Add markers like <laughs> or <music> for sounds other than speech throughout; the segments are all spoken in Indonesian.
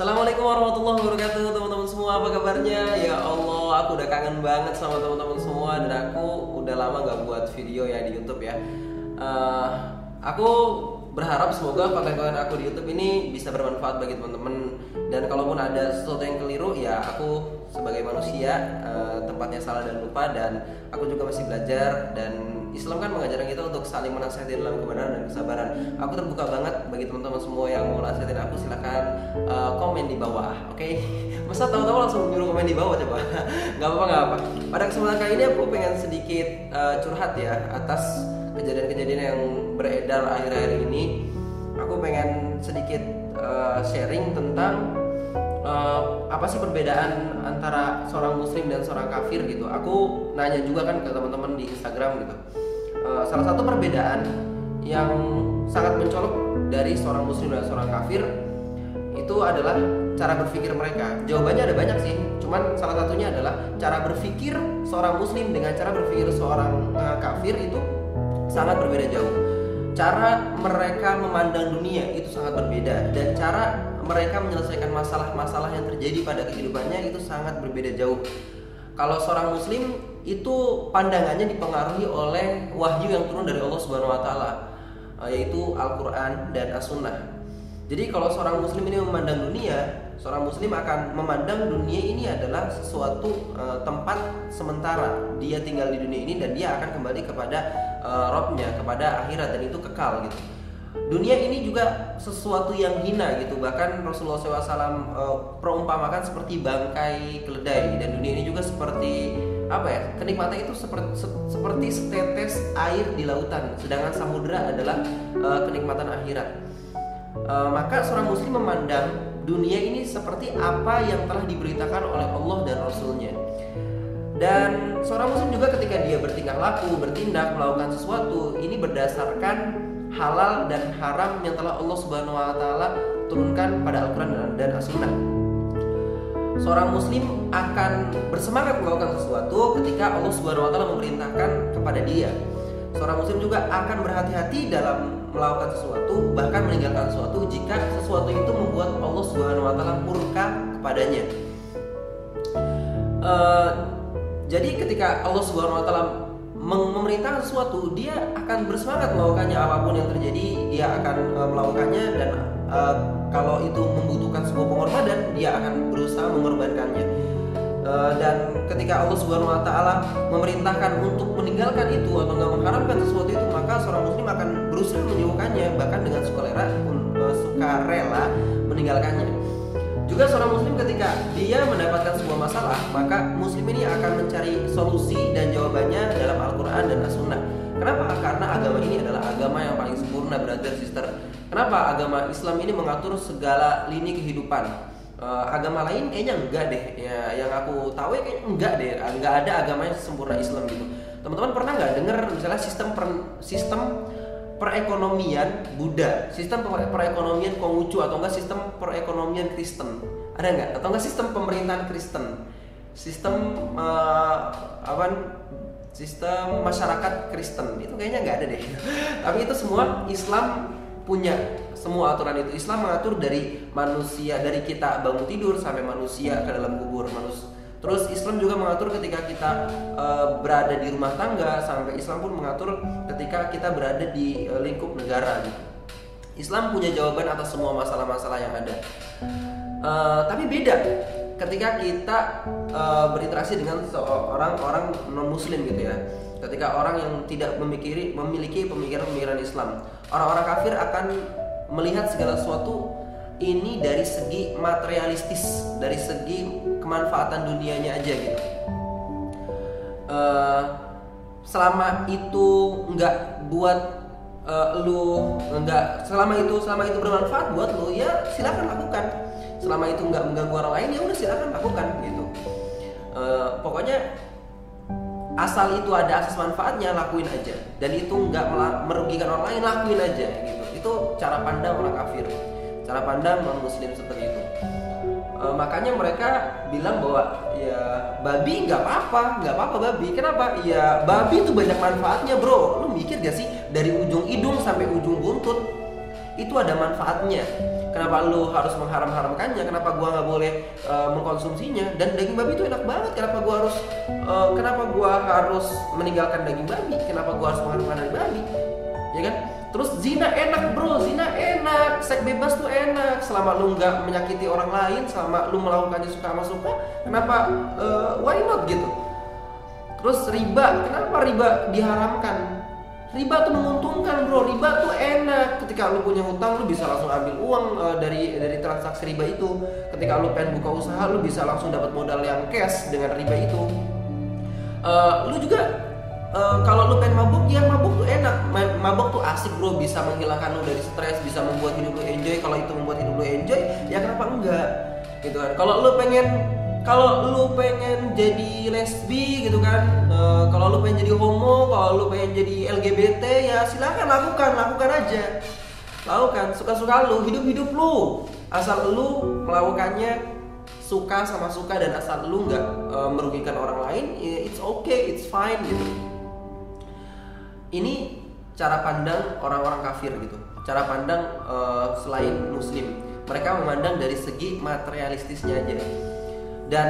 Assalamualaikum warahmatullahi wabarakatuh teman-teman semua. Apa kabarnya? Ya Allah aku udah kangen banget sama teman-teman semua dan aku udah lama gak buat video ya di YouTube ya. Eh, aku berharap semoga konten-konten aku di YouTube ini bisa bermanfaat bagi teman-teman. Dan kalaupun ada sesuatu yang keliru ya aku sebagai manusia eh, tempatnya salah dan lupa. Dan aku juga masih belajar dan Islam kan mengajarkan kita untuk saling menasihati dalam kebenaran dan kesabaran. Aku terbuka banget bagi teman-teman semua yang mau nasihatin aku silahkan uh, komen di bawah, oke? <laughs> Masa tahu-tahu langsung nyuruh komen di bawah coba? <laughs> Gak apa-apa gak apa. Pada kesempatan kali ini aku pengen sedikit uh, curhat ya atas kejadian-kejadian yang beredar akhir-akhir ini. Aku pengen sedikit uh, sharing tentang uh, apa sih perbedaan antara seorang muslim dan seorang kafir gitu? Aku nanya juga kan ke teman-teman di Instagram gitu. Uh, salah satu perbedaan yang sangat mencolok dari seorang muslim dan seorang kafir itu adalah cara berpikir mereka. Jawabannya ada banyak sih cuman salah satunya adalah cara berpikir seorang muslim dengan cara berpikir seorang uh, kafir itu sangat berbeda jauh. Cara mereka memandang dunia itu sangat berbeda dan cara mereka menyelesaikan masalah-masalah yang terjadi pada kehidupannya itu sangat berbeda jauh. Kalau seorang muslim itu pandangannya dipengaruhi oleh wahyu yang turun dari Allah Subhanahu wa taala yaitu Al-Qur'an dan As-Sunnah. Jadi kalau seorang muslim ini memandang dunia, seorang muslim akan memandang dunia ini adalah sesuatu uh, tempat sementara. Dia tinggal di dunia ini dan dia akan kembali kepada uh, Robnya, kepada akhirat dan itu kekal gitu dunia ini juga sesuatu yang hina gitu. Bahkan Rasulullah SAW uh, perumpamakan seperti bangkai keledai. Dan dunia ini juga seperti apa ya kenikmatan itu seperti se, seperti setetes air di lautan. Sedangkan samudera adalah uh, kenikmatan akhirat. Uh, maka seorang muslim memandang dunia ini seperti apa yang telah diberitakan oleh Allah dan Rasulnya. Dan seorang muslim juga ketika dia bertingkah laku bertindak melakukan sesuatu ini berdasarkan halal dan haram yang telah Allah Subhanahu wa taala turunkan pada Al-Qur'an dan As-Sunnah. Seorang muslim akan bersemangat melakukan sesuatu ketika Allah Subhanahu wa taala memerintahkan kepada dia. Seorang muslim juga akan berhati-hati dalam melakukan sesuatu bahkan meninggalkan sesuatu jika sesuatu itu membuat Allah Subhanahu wa taala murka kepadanya. Uh, jadi ketika Allah Subhanahu wa taala memerintahkan sesuatu dia akan bersemangat melakukannya. Apa pun yang terjadi dia akan uh, melakukannya dan uh, kalau itu membutuhkan sebuah pengorbanan dia akan berusaha mengorbankannya. Uh, dan ketika Allah Subhanahu Wa Taala memerintahkan untuk meninggalkan itu atau nggak mengharapkan sesuatu itu maka seorang muslim akan berusaha menjauhkannya bahkan dengan sukarela uh, sukarela meninggalkannya juga seorang muslim ketika dia mendapatkan sebuah masalah, maka muslim ini akan mencari solusi dan jawabannya dalam Al-Qur'an dan As-Sunnah. Kenapa? Karena agama ini adalah agama yang paling sempurna, brother sister. Kenapa agama Islam ini mengatur segala lini kehidupan? Uh, agama lain kayaknya enggak deh. Ya, yang aku tahu ya kayaknya enggak deh. Enggak ada agama yang sempurna Islam gitu. Teman-teman pernah nggak dengar misalnya sistem per, sistem perekonomian Buddha, sistem perekonomian Konghucu atau enggak sistem perekonomian Kristen? Ada nggak? Atau enggak sistem pemerintahan Kristen? Sistem uh, apa? Sistem masyarakat Kristen itu kayaknya nggak ada deh. <laughs> Tapi itu semua Islam punya semua aturan itu. Islam mengatur dari manusia dari kita bangun tidur sampai manusia ke dalam kubur manusia Terus Islam juga mengatur ketika kita uh, berada di rumah tangga sampai Islam pun mengatur ketika kita berada di uh, lingkup negara gitu. Islam punya jawaban atas semua masalah-masalah yang ada. Uh, tapi beda ketika kita uh, berinteraksi dengan seorang orang non muslim gitu ya. Ketika orang yang tidak memikiri, memiliki pemikiran-pemikiran Islam, orang-orang kafir akan melihat segala sesuatu ini dari segi materialistis, dari segi kemanfaatan dunianya aja gitu. Uh, selama itu nggak buat uh, lu nggak selama itu selama itu bermanfaat buat lu ya silakan lakukan. Selama itu nggak mengganggu orang lain ya udah silakan lakukan gitu. Uh, pokoknya asal itu ada asas manfaatnya lakuin aja dan itu nggak merugikan orang lain lakuin aja gitu. Itu cara pandang orang kafir cara pandang non muslim seperti itu. E, makanya mereka bilang bahwa ya babi nggak apa-apa nggak apa-apa babi. Kenapa? Ya babi itu banyak manfaatnya bro. Lu mikir gak sih? Dari ujung hidung sampai ujung buntut itu ada manfaatnya. Kenapa lu harus mengharam-haramkannya? Kenapa gua nggak boleh uh, mengkonsumsinya? Dan daging babi itu enak banget. Kenapa gua harus uh, kenapa gua harus meninggalkan daging babi? Kenapa gua harus mengharamkan daging babi? Ya kan terus zina enak bro. Zina enak. Seks bebas tuh enak. Selama lu nggak menyakiti orang lain selama lu melakukannya suka sama suka kenapa uh, why not gitu? Terus riba. Kenapa riba diharamkan? Riba tuh menguntungkan bro. Riba tuh enak. Ketika lu punya hutang lu bisa langsung ambil uang uh, dari dari transaksi riba itu. Ketika lu pengen buka usaha lu bisa langsung dapat modal yang cash dengan riba itu. Uh, lu juga uh, kalau lu pengen mabuk ya mabuk tuh enak. Mabuk tuh asik bro. Bisa menghilangkan lu dari stres bisa membuat hidup lu enjoy. Kalau itu membuat hidup lu enjoy ya kenapa enggak? Gitu kan. Kalau lu pengen kalau lu pengen jadi lesbi gitu kan uh, kalau lu pengen jadi homo kalau lu pengen jadi LGBT ya silakan lakukan lakukan aja. Lakukan. Suka-suka lu hidup-hidup lu. Asal lu melakukannya suka sama suka dan asal lu nggak uh, merugikan orang lain ya it's okay it's fine gitu ini cara pandang orang-orang kafir gitu. Cara pandang uh, selain muslim. Mereka memandang dari segi materialistisnya aja. Dan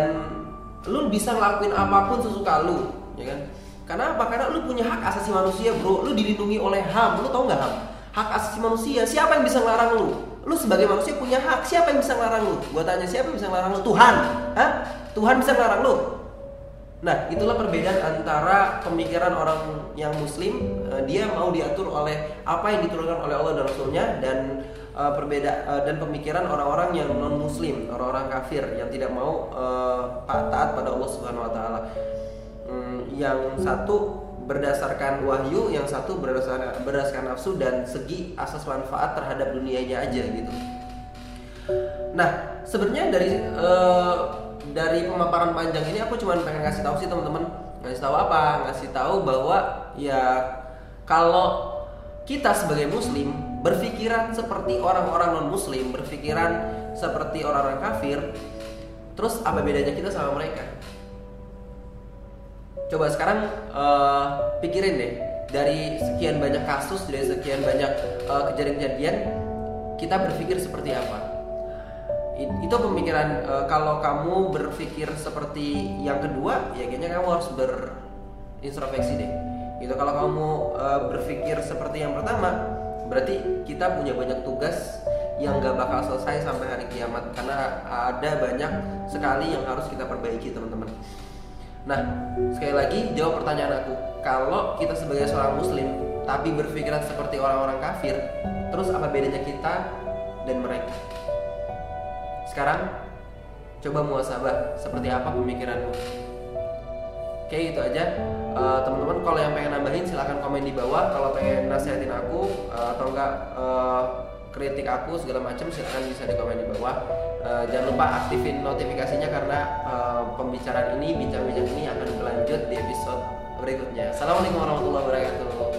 lu bisa ngelakuin apa pun sesuka lu ya kan? Karena apa karena lu punya hak asasi manusia bro. Lu dilindungi oleh ham lu tau nggak ham hak asasi manusia. Siapa yang bisa ngelarang lu? Lu sebagai manusia punya hak. Siapa yang bisa ngelarang lu? Gua tanya siapa yang bisa ngelarang lu? Tuhan. Hah? Tuhan bisa ngelarang lu nah itulah perbedaan antara pemikiran orang yang muslim eh, dia mau diatur oleh apa yang diturunkan oleh Allah dan Rasulnya dan uh, berbeda uh, dan pemikiran orang-orang yang non muslim orang-orang kafir yang tidak mau uh, taat pada Allah Subhanahu Wa Taala. Hmm, yang satu berdasarkan wahyu yang satu berdasarkan berdasarkan nafsu dan segi asas manfaat terhadap dunianya aja gitu. Nah sebenarnya dari uh, dari pemaparan panjang ini aku cuma pengen ngasih tahu sih teman-teman. Ngasih tahu apa? Ngasih tahu bahwa ya kalau kita sebagai muslim berpikiran seperti orang-orang non muslim berpikiran seperti orang-orang kafir terus apa bedanya kita sama mereka? Coba sekarang uh, pikirin deh. Dari sekian banyak kasus dari sekian banyak uh, kejadian-kejadian kita berpikir seperti apa itu pemikiran uh, kalau kamu berpikir seperti yang kedua ya kayaknya kamu harus berintrospeksi deh. Gitu kalau kamu uh, berpikir seperti yang pertama berarti kita punya banyak tugas yang gak bakal selesai sampai hari kiamat karena ada banyak sekali yang harus kita perbaiki teman-teman. Nah sekali lagi jawab pertanyaan aku. Kalau kita sebagai seorang muslim tapi berpikiran seperti orang-orang kafir terus apa bedanya kita dan mereka sekarang coba muasabah seperti apa pemikiranmu? Oke itu aja. Uh, teman-teman kalau yang pengen nambahin silahkan komen di bawah. Kalau pengen nasihatin aku uh, atau enggak uh, kritik aku segala macam silahkan bisa di komen di bawah. Uh, jangan lupa aktifin notifikasinya karena uh, pembicaraan ini bincang-bincang ini akan berlanjut di episode berikutnya. Assalamualaikum warahmatullahi wabarakatuh